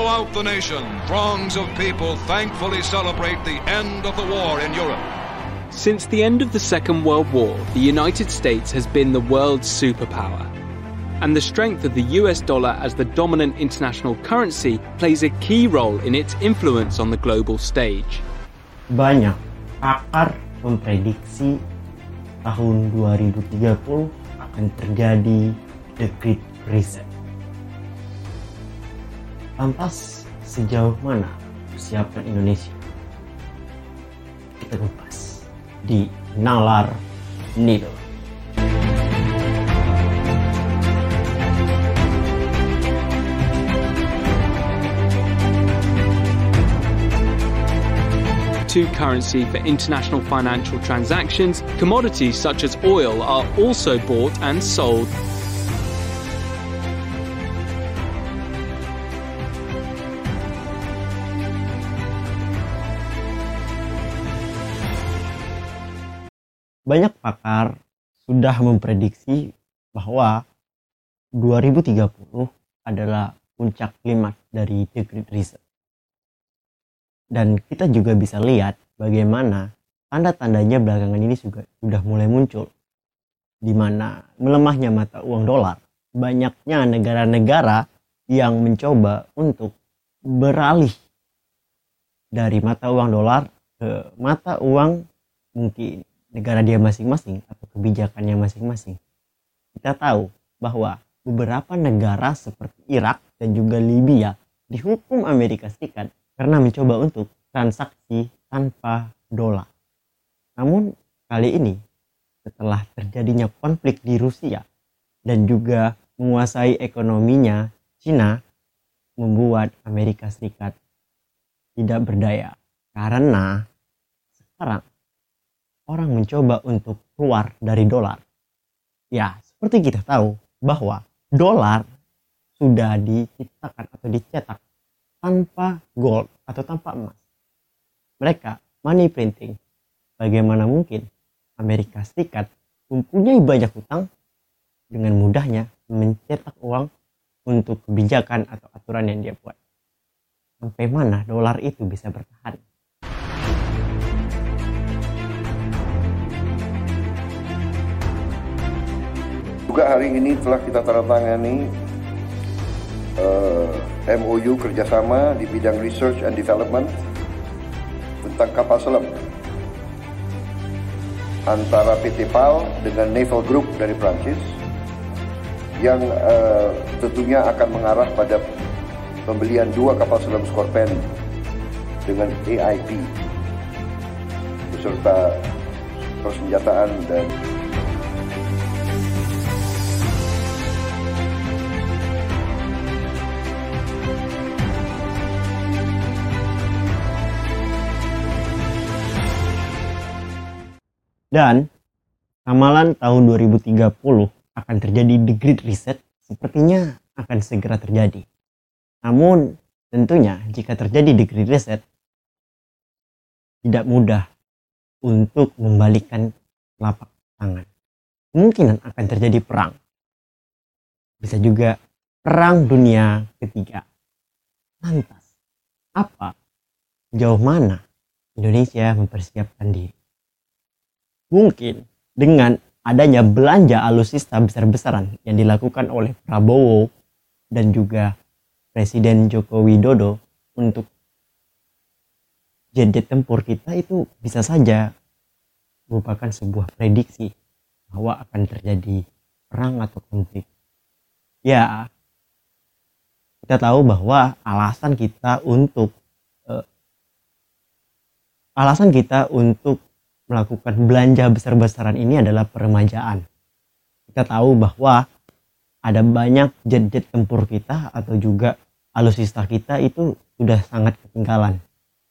Throughout the nation, throngs of people thankfully celebrate the end of the war in Europe. Since the end of the Second World War, the United States has been the world's superpower. And the strength of the US dollar as the dominant international currency plays a key role in its influence on the global stage. Banyak pakar memprediksi tahun 2030 akan terjadi the Great Reset. Lantas sejauh mana Indonesia? Kita kupas di Nalar currency for international financial transactions, commodities such as oil are also bought and sold banyak pakar sudah memprediksi bahwa 2030 adalah puncak klimat dari The Great Reset. Dan kita juga bisa lihat bagaimana tanda-tandanya belakangan ini juga sudah mulai muncul. Di mana melemahnya mata uang dolar, banyaknya negara-negara yang mencoba untuk beralih dari mata uang dolar ke mata uang mungkin negara dia masing-masing atau kebijakannya masing-masing. Kita tahu bahwa beberapa negara seperti Irak dan juga Libya dihukum Amerika Serikat karena mencoba untuk transaksi tanpa dolar. Namun kali ini setelah terjadinya konflik di Rusia dan juga menguasai ekonominya Cina membuat Amerika Serikat tidak berdaya karena sekarang orang mencoba untuk keluar dari dolar. Ya, seperti kita tahu bahwa dolar sudah diciptakan atau dicetak tanpa gold atau tanpa emas. Mereka money printing. Bagaimana mungkin Amerika Serikat mempunyai banyak hutang dengan mudahnya mencetak uang untuk kebijakan atau aturan yang dia buat. Sampai mana dolar itu bisa bertahan? Juga hari ini telah kita tanda tangani uh, eh, MOU kerjasama di bidang research and development tentang kapal selam antara PT PAL dengan Naval Group dari Prancis yang uh, tentunya akan mengarah pada pembelian dua kapal selam Scorpion dengan AIP beserta persenjataan dan Dan ramalan tahun 2030 akan terjadi the Great Reset sepertinya akan segera terjadi. Namun tentunya jika terjadi the Great Reset tidak mudah untuk membalikan telapak tangan. Kemungkinan akan terjadi perang. Bisa juga perang dunia ketiga. Lantas, apa? Jauh mana Indonesia mempersiapkan diri? Mungkin dengan adanya belanja alutsista besar-besaran yang dilakukan oleh Prabowo dan juga Presiden Joko Widodo untuk jet-jet tempur kita itu bisa saja merupakan sebuah prediksi bahwa akan terjadi perang atau konflik. Ya, kita tahu bahwa alasan kita untuk uh, alasan kita untuk melakukan belanja besar-besaran ini adalah peremajaan. Kita tahu bahwa ada banyak jet-jet tempur kita atau juga alusista kita itu sudah sangat ketinggalan.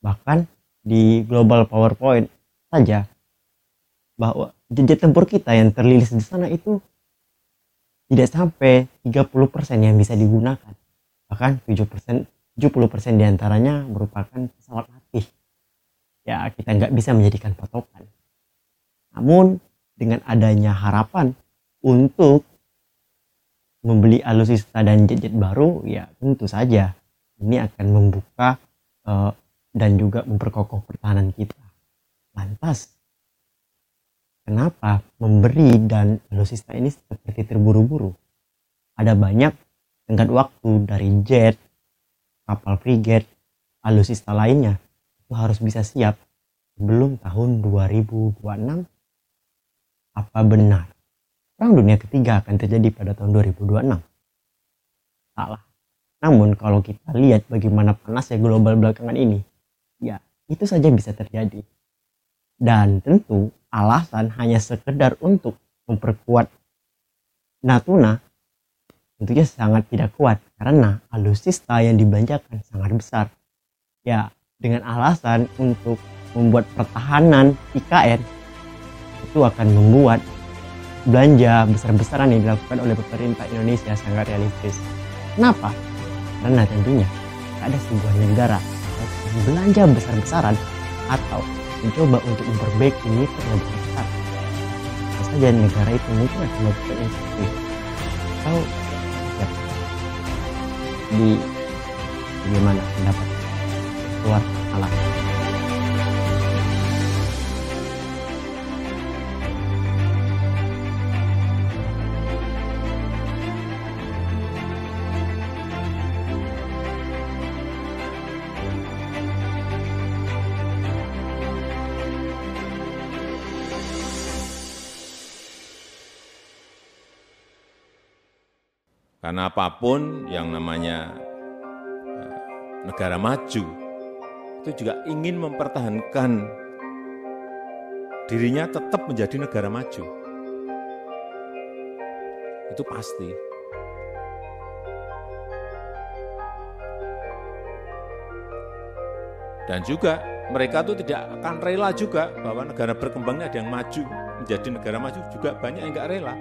Bahkan di global PowerPoint saja bahwa jet-jet tempur kita yang terlilis di sana itu tidak sampai 30% yang bisa digunakan. Bahkan 7%, 70% di antaranya merupakan pesawat latih ya kita nggak bisa menjadikan patokan. Namun dengan adanya harapan untuk membeli alutsista dan jet-jet baru ya tentu saja ini akan membuka uh, dan juga memperkokoh pertahanan kita. Lantas, kenapa memberi dan alutsista ini seperti terburu-buru? Ada banyak tenggat waktu dari jet, kapal frigate, alutsista lainnya itu harus bisa siap sebelum tahun 2026. Apa benar Perang Dunia Ketiga akan terjadi pada tahun 2026? Salah. Namun kalau kita lihat bagaimana panasnya global belakangan ini, ya itu saja bisa terjadi. Dan tentu alasan hanya sekedar untuk memperkuat Natuna tentunya sangat tidak kuat karena alusista yang dibanjakan sangat besar. Ya, dengan alasan untuk membuat pertahanan IKN itu akan membuat belanja besar-besaran yang dilakukan oleh pemerintah Indonesia sangat realistis. Kenapa? Karena tentunya ada sebuah negara yang belanja besar-besaran atau mencoba untuk memperbaiki mitra lebih besar. Saja negara itu mungkin akan melakukan investasi atau di bagaimana pendapat keluar alam. Karena apa pun yang namanya eh, negara maju, itu juga ingin mempertahankan dirinya tetap menjadi negara maju. Itu pasti. Dan juga mereka itu tidak akan rela juga bahwa negara berkembangnya ada yang maju, menjadi negara maju juga banyak yang nggak rela.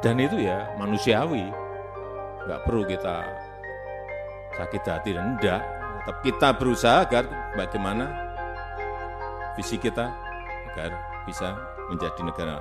Dan itu ya manusiawi, nggak perlu kita sakit hati dan enggak. Tetap kita berusaha agar bagaimana visi kita agar bisa menjadi negara